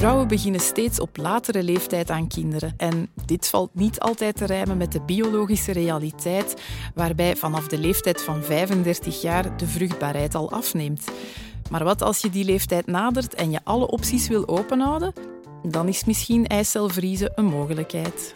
Vrouwen beginnen steeds op latere leeftijd aan kinderen. En dit valt niet altijd te rijmen met de biologische realiteit, waarbij vanaf de leeftijd van 35 jaar de vruchtbaarheid al afneemt. Maar wat als je die leeftijd nadert en je alle opties wil openhouden? Dan is misschien eicelvriezen een mogelijkheid.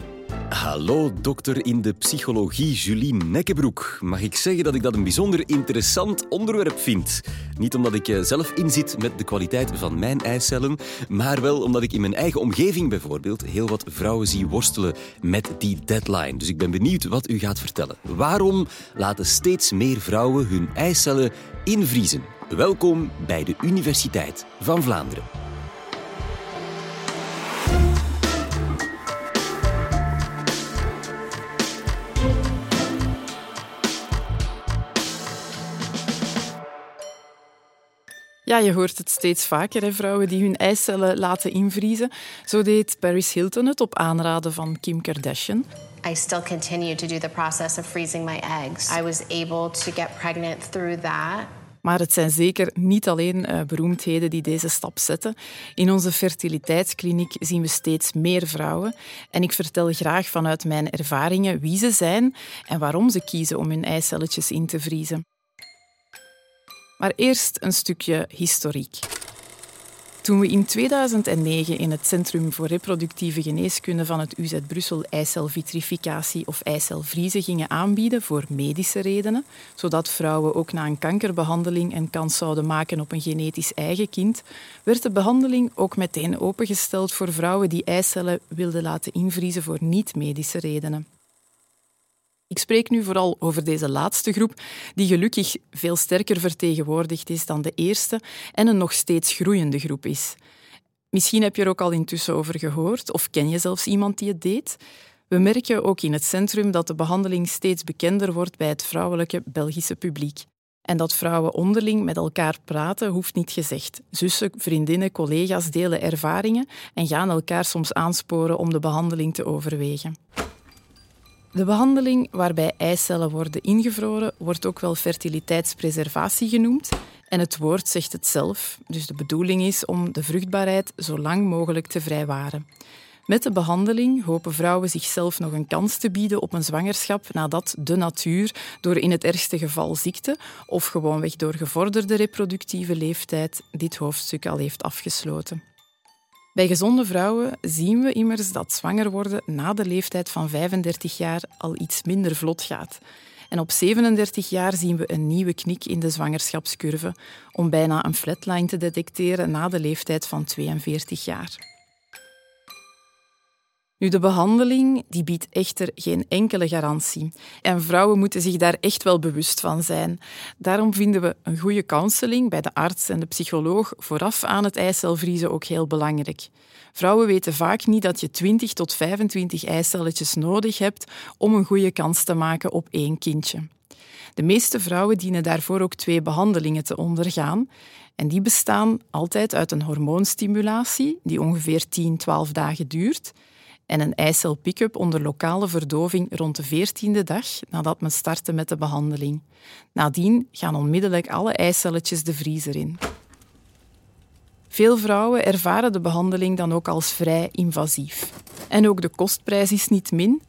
Hallo, dokter in de psychologie Julie Nekkebroek. Mag ik zeggen dat ik dat een bijzonder interessant onderwerp vind? Niet omdat ik eh, zelf inzit met de kwaliteit van mijn eicellen, maar wel omdat ik in mijn eigen omgeving bijvoorbeeld heel wat vrouwen zie worstelen met die deadline. Dus ik ben benieuwd wat u gaat vertellen. Waarom laten steeds meer vrouwen hun eicellen invriezen? Welkom bij de Universiteit van Vlaanderen. Ja, je hoort het steeds vaker, hè, vrouwen die hun eicellen laten invriezen. Zo deed Paris Hilton het op aanraden van Kim Kardashian. I still continue to do the process of freezing my eggs. I was able to get pregnant through that. Maar het zijn zeker niet alleen uh, beroemdheden die deze stap zetten. In onze fertiliteitskliniek zien we steeds meer vrouwen. En ik vertel graag vanuit mijn ervaringen wie ze zijn en waarom ze kiezen om hun eicelletjes in te vriezen. Maar eerst een stukje historiek. Toen we in 2009 in het Centrum voor Reproductieve Geneeskunde van het UZ Brussel eicelvitrificatie of eicelvriezen gingen aanbieden voor medische redenen, zodat vrouwen ook na een kankerbehandeling een kans zouden maken op een genetisch eigen kind, werd de behandeling ook meteen opengesteld voor vrouwen die eicellen wilden laten invriezen voor niet-medische redenen. Ik spreek nu vooral over deze laatste groep, die gelukkig veel sterker vertegenwoordigd is dan de eerste en een nog steeds groeiende groep is. Misschien heb je er ook al intussen over gehoord of ken je zelfs iemand die het deed. We merken ook in het centrum dat de behandeling steeds bekender wordt bij het vrouwelijke Belgische publiek. En dat vrouwen onderling met elkaar praten, hoeft niet gezegd. Zussen, vriendinnen, collega's delen ervaringen en gaan elkaar soms aansporen om de behandeling te overwegen. De behandeling waarbij eicellen worden ingevroren wordt ook wel fertiliteitspreservatie genoemd. En het woord zegt het zelf, dus de bedoeling is om de vruchtbaarheid zo lang mogelijk te vrijwaren. Met de behandeling hopen vrouwen zichzelf nog een kans te bieden op een zwangerschap nadat de natuur door in het ergste geval ziekte of gewoonweg door gevorderde reproductieve leeftijd dit hoofdstuk al heeft afgesloten. Bij gezonde vrouwen zien we immers dat zwanger worden na de leeftijd van 35 jaar al iets minder vlot gaat. En op 37 jaar zien we een nieuwe knik in de zwangerschapscurve om bijna een flatline te detecteren na de leeftijd van 42 jaar. Nu, de behandeling die biedt echter geen enkele garantie. En vrouwen moeten zich daar echt wel bewust van zijn. Daarom vinden we een goede counseling bij de arts en de psycholoog vooraf aan het eicelvriezen ook heel belangrijk. Vrouwen weten vaak niet dat je 20 tot 25 eicelletjes nodig hebt om een goede kans te maken op één kindje. De meeste vrouwen dienen daarvoor ook twee behandelingen te ondergaan. En die bestaan altijd uit een hormoonstimulatie, die ongeveer 10-12 dagen duurt en een eicel pick-up onder lokale verdoving rond de veertiende dag nadat men startte met de behandeling. Nadien gaan onmiddellijk alle eicelletjes de vriezer in. Veel vrouwen ervaren de behandeling dan ook als vrij invasief. En ook de kostprijs is niet min.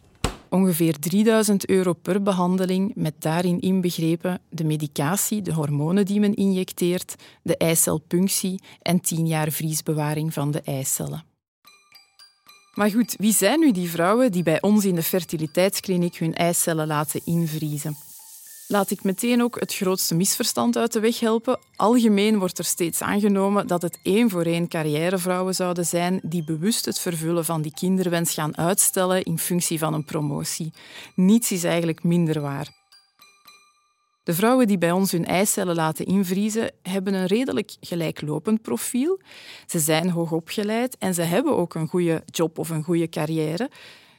Ongeveer 3000 euro per behandeling, met daarin inbegrepen de medicatie, de hormonen die men injecteert, de eicelpunctie en 10 jaar vriesbewaring van de eicellen. Maar goed, wie zijn nu die vrouwen die bij ons in de fertiliteitskliniek hun eicellen laten invriezen? Laat ik meteen ook het grootste misverstand uit de weg helpen. Algemeen wordt er steeds aangenomen dat het één voor één carrièrevrouwen zouden zijn die bewust het vervullen van die kinderwens gaan uitstellen in functie van een promotie. Niets is eigenlijk minder waar. De vrouwen die bij ons hun eicellen laten invriezen, hebben een redelijk gelijklopend profiel. Ze zijn hoogopgeleid en ze hebben ook een goede job of een goede carrière.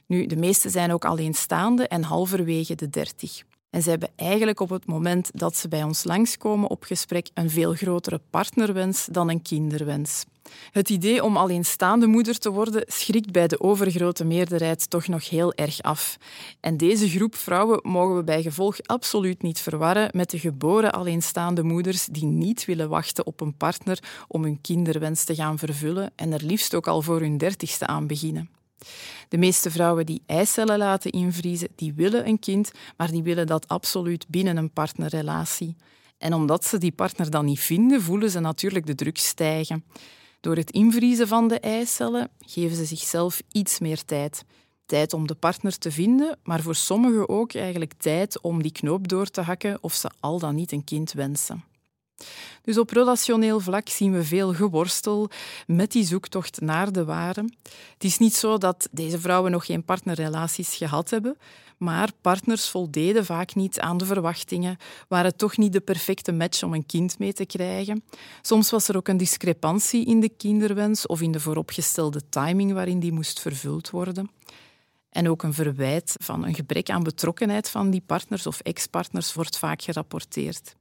Nu, de meeste zijn ook alleenstaande en halverwege de dertig. En ze hebben eigenlijk op het moment dat ze bij ons langskomen op gesprek een veel grotere partnerwens dan een kinderwens. Het idee om alleenstaande moeder te worden schrikt bij de overgrote meerderheid toch nog heel erg af. En deze groep vrouwen mogen we bij gevolg absoluut niet verwarren met de geboren alleenstaande moeders die niet willen wachten op een partner om hun kinderwens te gaan vervullen en er liefst ook al voor hun dertigste aan beginnen. De meeste vrouwen die eicellen laten invriezen, die willen een kind, maar die willen dat absoluut binnen een partnerrelatie. En omdat ze die partner dan niet vinden, voelen ze natuurlijk de druk stijgen. Door het invriezen van de eicellen geven ze zichzelf iets meer tijd. Tijd om de partner te vinden, maar voor sommigen ook eigenlijk tijd om die knoop door te hakken of ze al dan niet een kind wensen. Dus op relationeel vlak zien we veel geworstel met die zoektocht naar de ware. Het is niet zo dat deze vrouwen nog geen partnerrelaties gehad hebben, maar partners voldeden vaak niet aan de verwachtingen, waren toch niet de perfecte match om een kind mee te krijgen. Soms was er ook een discrepantie in de kinderwens of in de vooropgestelde timing waarin die moest vervuld worden. En ook een verwijt van een gebrek aan betrokkenheid van die partners of ex-partners wordt vaak gerapporteerd.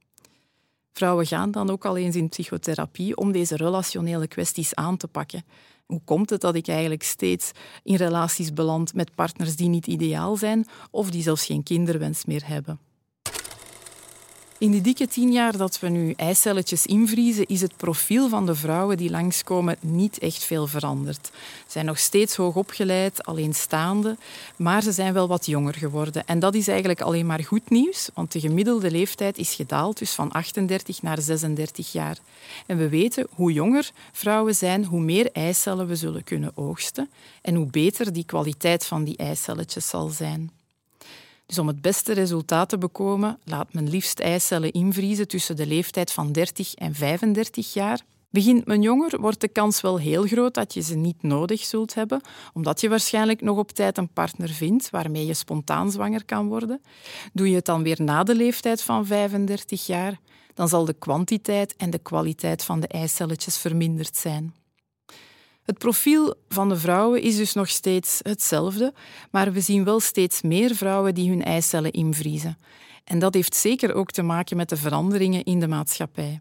Vrouwen gaan dan ook al eens in psychotherapie om deze relationele kwesties aan te pakken. Hoe komt het dat ik eigenlijk steeds in relaties beland met partners die niet ideaal zijn of die zelfs geen kinderwens meer hebben? In die dikke tien jaar dat we nu eicelletjes invriezen, is het profiel van de vrouwen die langskomen niet echt veel veranderd. Ze zijn nog steeds hoog opgeleid, alleenstaande, maar ze zijn wel wat jonger geworden. En dat is eigenlijk alleen maar goed nieuws, want de gemiddelde leeftijd is gedaald, dus van 38 naar 36 jaar. En we weten hoe jonger vrouwen zijn, hoe meer eicellen we zullen kunnen oogsten en hoe beter die kwaliteit van die eicelletjes zal zijn. Dus om het beste resultaat te bekomen, laat men liefst eicellen invriezen tussen de leeftijd van 30 en 35 jaar. Begint men jonger, wordt de kans wel heel groot dat je ze niet nodig zult hebben, omdat je waarschijnlijk nog op tijd een partner vindt waarmee je spontaan zwanger kan worden. Doe je het dan weer na de leeftijd van 35 jaar, dan zal de kwantiteit en de kwaliteit van de eicelletjes verminderd zijn. Het profiel van de vrouwen is dus nog steeds hetzelfde, maar we zien wel steeds meer vrouwen die hun eicellen invriezen. En dat heeft zeker ook te maken met de veranderingen in de maatschappij.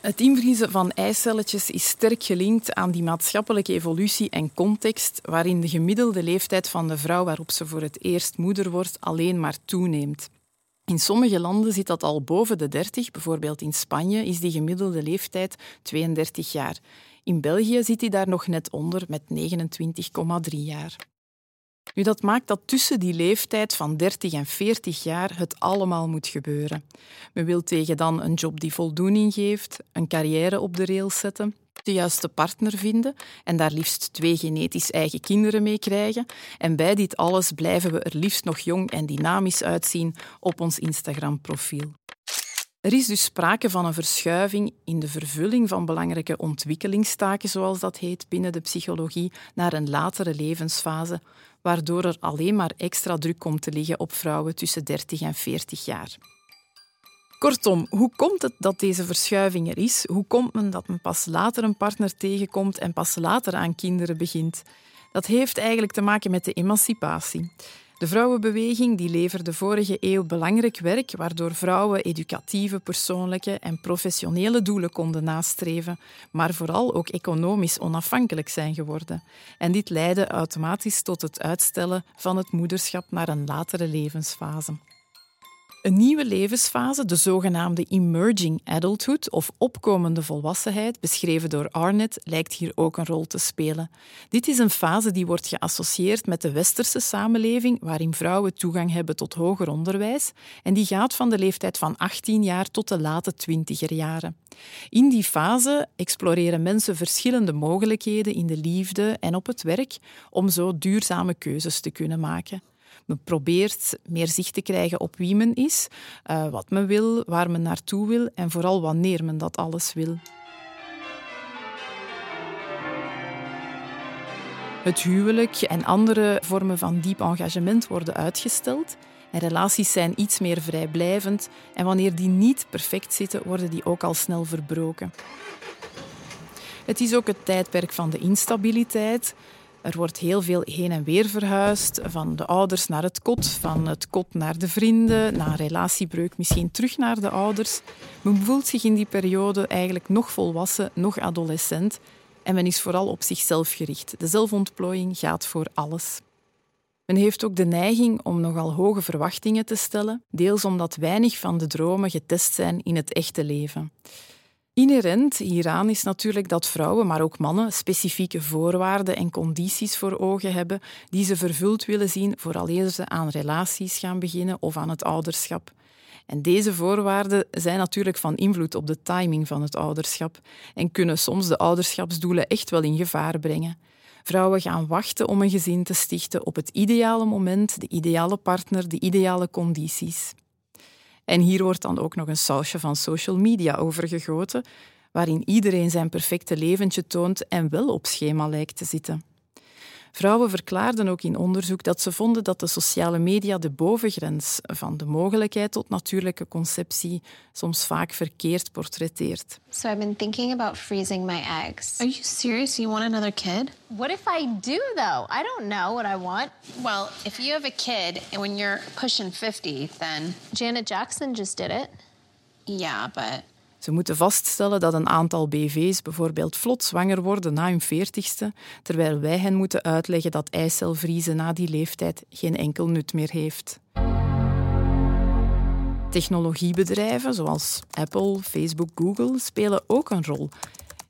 Het invriezen van eicelletjes is sterk gelinkt aan die maatschappelijke evolutie en context waarin de gemiddelde leeftijd van de vrouw waarop ze voor het eerst moeder wordt alleen maar toeneemt. In sommige landen zit dat al boven de 30, bijvoorbeeld in Spanje is die gemiddelde leeftijd 32 jaar. In België zit hij daar nog net onder met 29,3 jaar. Nu, dat maakt dat tussen die leeftijd van 30 en 40 jaar het allemaal moet gebeuren. Men wil tegen dan een job die voldoening geeft, een carrière op de rails zetten, de juiste partner vinden en daar liefst twee genetisch eigen kinderen mee krijgen. En bij dit alles blijven we er liefst nog jong en dynamisch uitzien op ons Instagram-profiel. Er is dus sprake van een verschuiving in de vervulling van belangrijke ontwikkelingstaken, zoals dat heet binnen de psychologie, naar een latere levensfase, waardoor er alleen maar extra druk komt te liggen op vrouwen tussen 30 en 40 jaar. Kortom, hoe komt het dat deze verschuiving er is? Hoe komt men dat men pas later een partner tegenkomt en pas later aan kinderen begint? Dat heeft eigenlijk te maken met de emancipatie. De vrouwenbeweging die leverde vorige eeuw belangrijk werk waardoor vrouwen educatieve, persoonlijke en professionele doelen konden nastreven, maar vooral ook economisch onafhankelijk zijn geworden. En dit leidde automatisch tot het uitstellen van het moederschap naar een latere levensfase. Een nieuwe levensfase, de zogenaamde emerging adulthood of opkomende volwassenheid, beschreven door Arnett, lijkt hier ook een rol te spelen. Dit is een fase die wordt geassocieerd met de westerse samenleving, waarin vrouwen toegang hebben tot hoger onderwijs, en die gaat van de leeftijd van 18 jaar tot de late twintiger jaren. In die fase exploreren mensen verschillende mogelijkheden in de liefde en op het werk om zo duurzame keuzes te kunnen maken. Men probeert meer zicht te krijgen op wie men is, uh, wat men wil, waar men naartoe wil en vooral wanneer men dat alles wil. Het huwelijk en andere vormen van diep engagement worden uitgesteld. En relaties zijn iets meer vrijblijvend en wanneer die niet perfect zitten, worden die ook al snel verbroken. Het is ook het tijdperk van de instabiliteit. Er wordt heel veel heen en weer verhuisd, van de ouders naar het kot, van het kot naar de vrienden, na een relatiebreuk misschien terug naar de ouders. Men voelt zich in die periode eigenlijk nog volwassen, nog adolescent en men is vooral op zichzelf gericht. De zelfontplooiing gaat voor alles. Men heeft ook de neiging om nogal hoge verwachtingen te stellen, deels omdat weinig van de dromen getest zijn in het echte leven. Inherent hieraan is natuurlijk dat vrouwen, maar ook mannen, specifieke voorwaarden en condities voor ogen hebben die ze vervuld willen zien vooraleer ze aan relaties gaan beginnen of aan het ouderschap. En deze voorwaarden zijn natuurlijk van invloed op de timing van het ouderschap en kunnen soms de ouderschapsdoelen echt wel in gevaar brengen. Vrouwen gaan wachten om een gezin te stichten op het ideale moment, de ideale partner, de ideale condities. En hier wordt dan ook nog een sausje van social media overgegoten, waarin iedereen zijn perfecte leventje toont en wel op schema lijkt te zitten. Vrouwen verklaarden ook in onderzoek dat ze vonden dat de sociale media de bovengrens van de mogelijkheid tot natuurlijke conceptie soms vaak verkeerd portretteert. So I've been thinking about freezing my eggs. Are you serious? You want another kid? What if I do though? I don't know what I want. Well, if you have a kid and when you're pushing 50, then Janet Jackson just did it. yeah, but Ze moeten vaststellen dat een aantal BV's bijvoorbeeld vlot zwanger worden na hun veertigste, terwijl wij hen moeten uitleggen dat eicelvriezen na die leeftijd geen enkel nut meer heeft. Technologiebedrijven zoals Apple, Facebook, Google spelen ook een rol.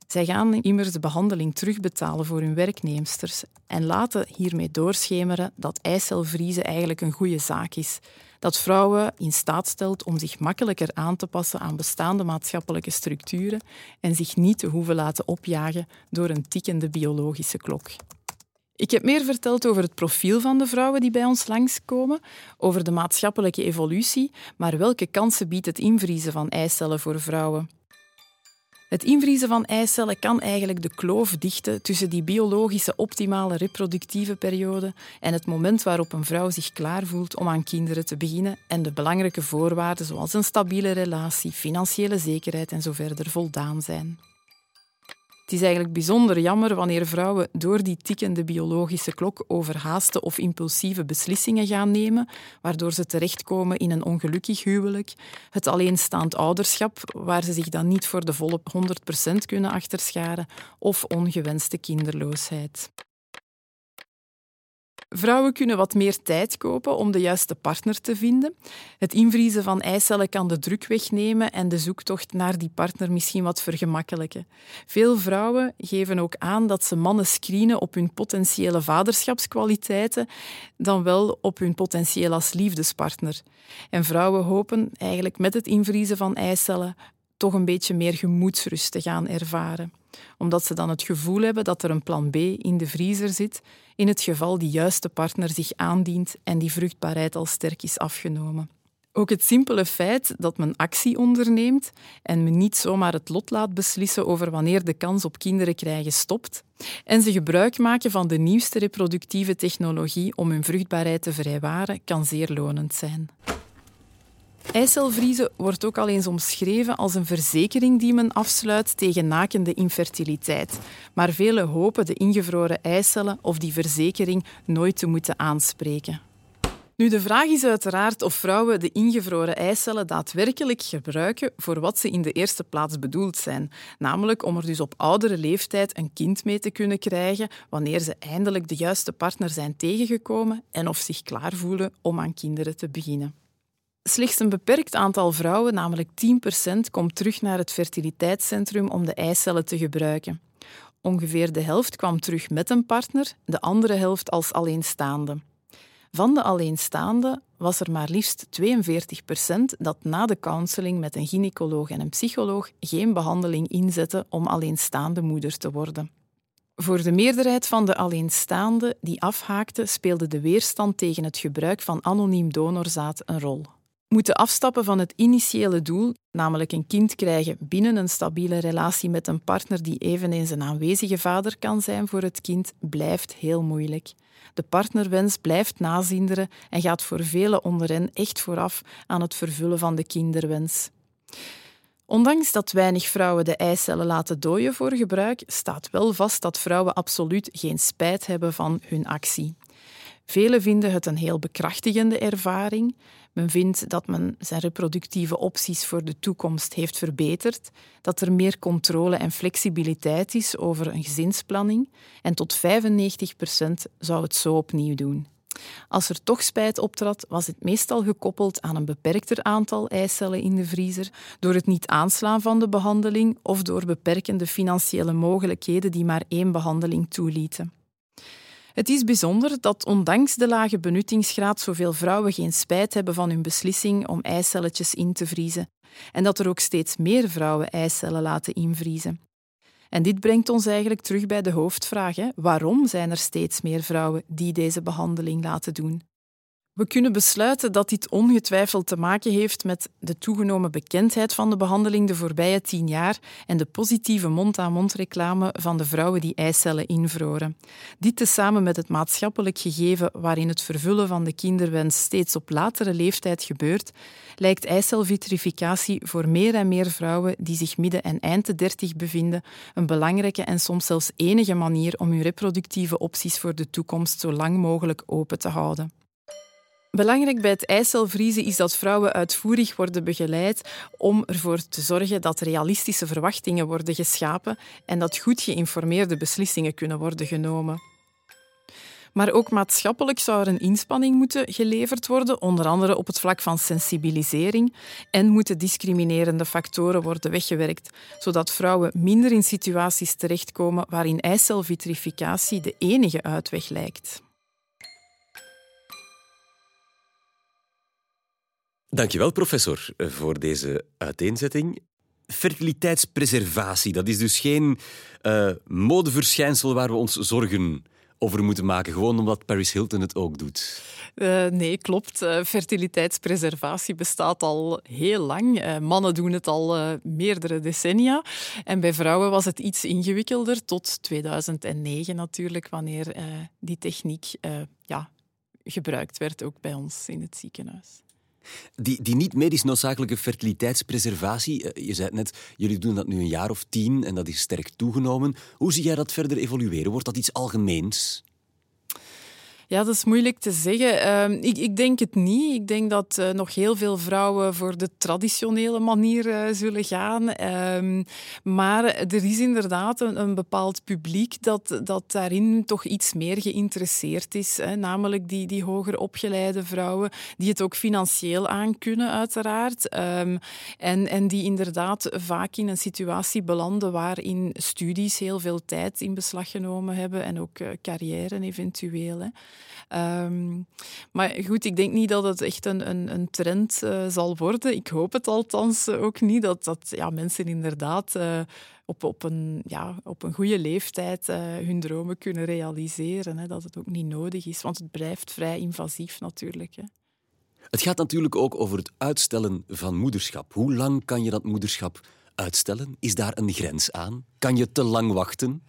Zij gaan immers de behandeling terugbetalen voor hun werknemsters en laten hiermee doorschemeren dat eicelvriezen eigenlijk een goede zaak is. Dat vrouwen in staat stelt om zich makkelijker aan te passen aan bestaande maatschappelijke structuren en zich niet te hoeven laten opjagen door een tikkende biologische klok. Ik heb meer verteld over het profiel van de vrouwen die bij ons langskomen, over de maatschappelijke evolutie, maar welke kansen biedt het invriezen van eicellen voor vrouwen? Het invriezen van eicellen kan eigenlijk de kloof dichten tussen die biologische optimale reproductieve periode en het moment waarop een vrouw zich klaar voelt om aan kinderen te beginnen en de belangrijke voorwaarden zoals een stabiele relatie, financiële zekerheid en verder voldaan zijn. Het is eigenlijk bijzonder jammer wanneer vrouwen door die tikkende biologische klok overhaaste of impulsieve beslissingen gaan nemen, waardoor ze terechtkomen in een ongelukkig huwelijk, het alleenstaand ouderschap, waar ze zich dan niet voor de volle 100% kunnen achterscharen, of ongewenste kinderloosheid. Vrouwen kunnen wat meer tijd kopen om de juiste partner te vinden. Het invriezen van eicellen kan de druk wegnemen en de zoektocht naar die partner misschien wat vergemakkelijken. Veel vrouwen geven ook aan dat ze mannen screenen op hun potentiële vaderschapskwaliteiten dan wel op hun potentieel als liefdespartner. En vrouwen hopen eigenlijk met het invriezen van eicellen toch een beetje meer gemoedsrust te gaan ervaren omdat ze dan het gevoel hebben dat er een plan B in de vriezer zit, in het geval die juiste partner zich aandient en die vruchtbaarheid al sterk is afgenomen. Ook het simpele feit dat men actie onderneemt en men niet zomaar het lot laat beslissen over wanneer de kans op kinderen krijgen stopt, en ze gebruik maken van de nieuwste reproductieve technologie om hun vruchtbaarheid te vrijwaren, kan zeer lonend zijn. Eicelvriezen wordt ook al eens omschreven als een verzekering die men afsluit tegen nakende infertiliteit. Maar velen hopen de ingevroren eicellen of die verzekering nooit te moeten aanspreken. Nu, de vraag is uiteraard of vrouwen de ingevroren eicellen daadwerkelijk gebruiken voor wat ze in de eerste plaats bedoeld zijn. Namelijk om er dus op oudere leeftijd een kind mee te kunnen krijgen wanneer ze eindelijk de juiste partner zijn tegengekomen en of zich klaar voelen om aan kinderen te beginnen. Slechts een beperkt aantal vrouwen, namelijk 10%, komt terug naar het fertiliteitscentrum om de eicellen te gebruiken. Ongeveer de helft kwam terug met een partner, de andere helft als alleenstaande. Van de alleenstaande was er maar liefst 42% dat na de counseling met een gynaecoloog en een psycholoog geen behandeling inzette om alleenstaande moeder te worden. Voor de meerderheid van de alleenstaanden die afhaakten, speelde de weerstand tegen het gebruik van anoniem donorzaad een rol moeten afstappen van het initiële doel, namelijk een kind krijgen binnen een stabiele relatie met een partner die eveneens een aanwezige vader kan zijn voor het kind, blijft heel moeilijk. De partnerwens blijft nazinderen en gaat voor velen onder hen echt vooraf aan het vervullen van de kinderwens. Ondanks dat weinig vrouwen de eicellen laten dooien voor gebruik, staat wel vast dat vrouwen absoluut geen spijt hebben van hun actie. Velen vinden het een heel bekrachtigende ervaring. Men vindt dat men zijn reproductieve opties voor de toekomst heeft verbeterd, dat er meer controle en flexibiliteit is over een gezinsplanning en tot 95 procent zou het zo opnieuw doen. Als er toch spijt optrad, was het meestal gekoppeld aan een beperkter aantal eicellen in de vriezer, door het niet aanslaan van de behandeling of door beperkende financiële mogelijkheden die maar één behandeling toelieten. Het is bijzonder dat ondanks de lage benuttingsgraad zoveel vrouwen geen spijt hebben van hun beslissing om eicelletjes in te vriezen en dat er ook steeds meer vrouwen eicellen laten invriezen. En dit brengt ons eigenlijk terug bij de hoofdvraag. Hè. Waarom zijn er steeds meer vrouwen die deze behandeling laten doen? We kunnen besluiten dat dit ongetwijfeld te maken heeft met de toegenomen bekendheid van de behandeling de voorbije tien jaar en de positieve mond-aan-mond reclame van de vrouwen die eicellen invroren. Dit tezamen met het maatschappelijk gegeven waarin het vervullen van de kinderwens steeds op latere leeftijd gebeurt, lijkt eicelvitrificatie voor meer en meer vrouwen die zich midden en eind de dertig bevinden een belangrijke en soms zelfs enige manier om hun reproductieve opties voor de toekomst zo lang mogelijk open te houden. Belangrijk bij het eicelvriezen is dat vrouwen uitvoerig worden begeleid om ervoor te zorgen dat realistische verwachtingen worden geschapen en dat goed geïnformeerde beslissingen kunnen worden genomen. Maar ook maatschappelijk zou er een inspanning moeten geleverd worden, onder andere op het vlak van sensibilisering, en moeten discriminerende factoren worden weggewerkt, zodat vrouwen minder in situaties terechtkomen waarin eicelvitrificatie de enige uitweg lijkt. Dankjewel, professor, voor deze uiteenzetting. Fertiliteitspreservatie, dat is dus geen uh, modeverschijnsel waar we ons zorgen over moeten maken, gewoon omdat Paris Hilton het ook doet. Uh, nee, klopt. Fertiliteitspreservatie bestaat al heel lang. mannen doen het al meerdere decennia. En bij vrouwen was het iets ingewikkelder, tot 2009 natuurlijk, wanneer die techniek ja, gebruikt werd, ook bij ons in het ziekenhuis. Die, die niet medisch noodzakelijke fertiliteitspreservatie, eh, je zei net, jullie doen dat nu een jaar of tien en dat is sterk toegenomen. Hoe zie jij dat verder evolueren? Wordt dat iets algemeens? Ja, dat is moeilijk te zeggen. Ehm, ik, ik, denk het niet. Ik denk dat uh, nog heel veel vrouwen voor de traditionele manier uh, zullen gaan. Ehm, maar er is inderdaad een, bepaald publiek dat, dat daarin toch iets meer geïnteresseerd is. Hè. Namelijk die, die hoger opgeleide vrouwen, die het ook financieel aan kunnen, uiteraard. Um, en, en die inderdaad vaak in een situatie belanden waarin studies heel veel tijd in beslag genomen hebben en ook uh, carrière eventueel. Hè. Um, maar goed, ik denk niet dat het echt een, een, een trend uh, zal worden. Ik hoop het althans ook niet, dat, dat ja, mensen inderdaad uh, op, op, een, ja, op een goede leeftijd uh, hun dromen kunnen realiseren. Hè, dat het ook niet nodig is, want het blijft vrij invasief natuurlijk. Hè. Het gaat natuurlijk ook over het uitstellen van moederschap. Hoe lang kan je dat moederschap uitstellen? Is daar een grens aan? Kan je te lang wachten?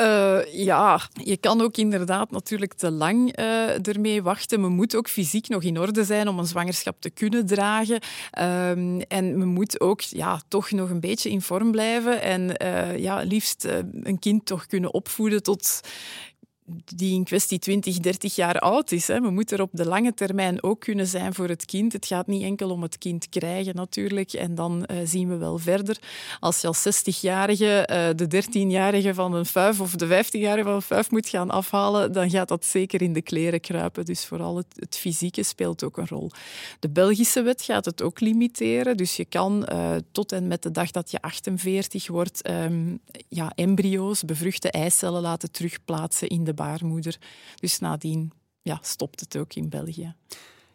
Uh, ja, je kan ook inderdaad natuurlijk te lang uh, ermee wachten. Men moet ook fysiek nog in orde zijn om een zwangerschap te kunnen dragen. Um, en men moet ook ja, toch nog een beetje in vorm blijven en uh, ja, liefst een kind toch kunnen opvoeden tot die in kwestie 20, 30 jaar oud is. Hè. We moeten er op de lange termijn ook kunnen zijn voor het kind. Het gaat niet enkel om het kind krijgen natuurlijk. En dan uh, zien we wel verder. Als je als 60-jarige uh, de 13-jarige van een fuif of de 15-jarige van een fuif moet gaan afhalen, dan gaat dat zeker in de kleren kruipen. Dus vooral het, het fysieke speelt ook een rol. De Belgische wet gaat het ook limiteren. Dus je kan uh, tot en met de dag dat je 48 wordt, um, ja, embryo's, bevruchte eicellen laten terugplaatsen in de Dus nadien ja, stopt het ook in België.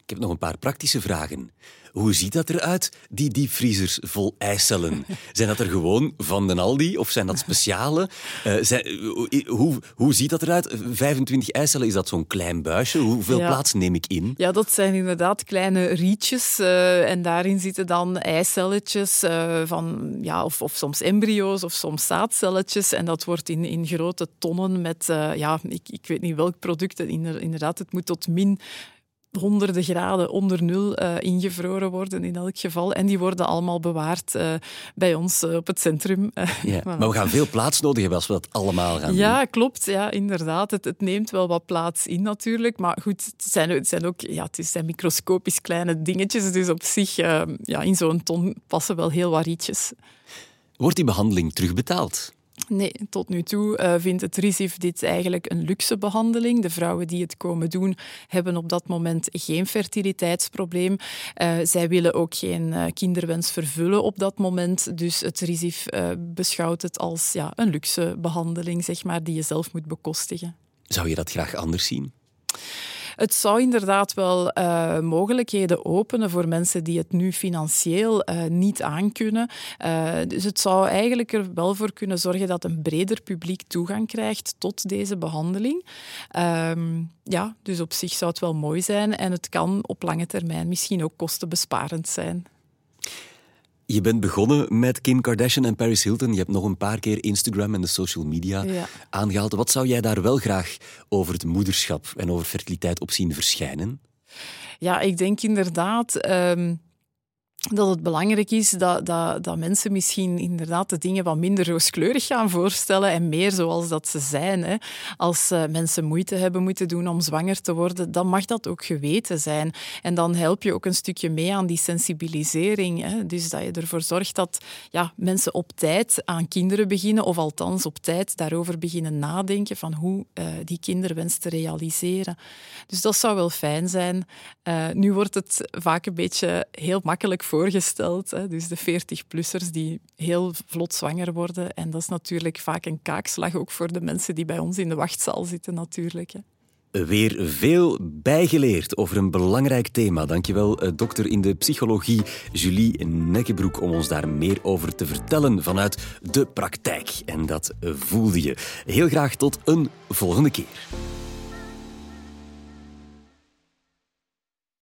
Ik heb nog een paar praktische vragen. Hoe ziet dat eruit, die diepvriezers vol eicellen? Zijn dat er gewoon van de Aldi of zijn dat speciale? Uh, zijn, hoe, hoe ziet dat eruit? 25 eicellen, is dat zo'n klein buisje? Hoeveel plaats neem ik in? Ja, dat zijn inderdaad kleine rietjes. Uh, en daarin zitten dan eicelletjes, uh, van, ja, of, of soms embryo's of soms zaadcelletjes. En dat wordt in, in grote tonnen met, ja, ik, ik weet niet welk product. Inderdaad, het moet tot min honderden graden onder nul uh, ingevroren worden in elk geval. En die worden allemaal bewaard uh, bij ons uh, op het centrum. Ja, maar we gaan veel plaats nodig hebben als we dat allemaal gaan ja, doen. Ja, klopt. Ja, inderdaad. Het, het, neemt wel wat plaats in natuurlijk. Maar goed, het zijn, het zijn ook ja, het zijn microscopisch kleine dingetjes. Dus op zich, ja, in zo'n ton passen wel heel wat rietjes. Wordt die behandeling terugbetaald? Nee, tot nu toe uh, vindt het RISIF dit eigenlijk een luxe behandeling. De vrouwen die het komen doen, hebben op dat moment geen fertiliteitsprobleem. Uh, zij willen ook geen uh, kinderwens vervullen op dat moment. Dus het RISIF beschouwt het als ja, een luxe behandeling, zeg maar, die je zelf moet bekostigen. Zou je dat graag anders zien? Het zou inderdaad wel uh, mogelijkheden openen voor mensen die het nu financieel uh, niet aankunnen. Uh, dus het zou eigenlijk er wel voor kunnen zorgen dat een breder publiek toegang krijgt tot deze behandeling. Ehm, ja, dus op zich zou het wel mooi zijn en het kan op lange termijn misschien ook kostenbesparend zijn. Je bent begonnen met Kim Kardashian en Paris Hilton. Je hebt nog een paar keer Instagram en de social media ja. aangehaald. Wat zou jij daar wel graag over het moederschap en over fertiliteit op zien verschijnen? Ja, ik denk inderdaad. Um dat het belangrijk is dat, dat, dat mensen misschien inderdaad de dingen wat minder rooskleurig gaan voorstellen en meer zoals dat ze zijn. Hè. Als uh, mensen moeite hebben moeten doen om zwanger te worden, dan mag dat ook geweten zijn. En dan help je ook een stukje mee aan die sensibilisering. Hè. Dus dat je ervoor zorgt dat ja, mensen op tijd aan kinderen beginnen, of althans op tijd daarover beginnen nadenken van hoe uh, die kinderwens te realiseren. Dus dat zou wel fijn zijn. Uh, nu wordt het vaak een beetje heel makkelijk voorgesteld. Hè. Dus de 40-plussers die heel vlot zwanger worden. En dat is natuurlijk vaak een kaakslag ook voor de mensen die bij ons in de wachtzaal zitten natuurlijk. Hè. Weer veel bijgeleerd over een belangrijk thema. Dankjewel, eh, dokter in de psychologie Julie Nekkebroek, om ons daar meer over te vertellen vanuit de praktijk. En dat voelde je. Heel graag tot een volgende keer.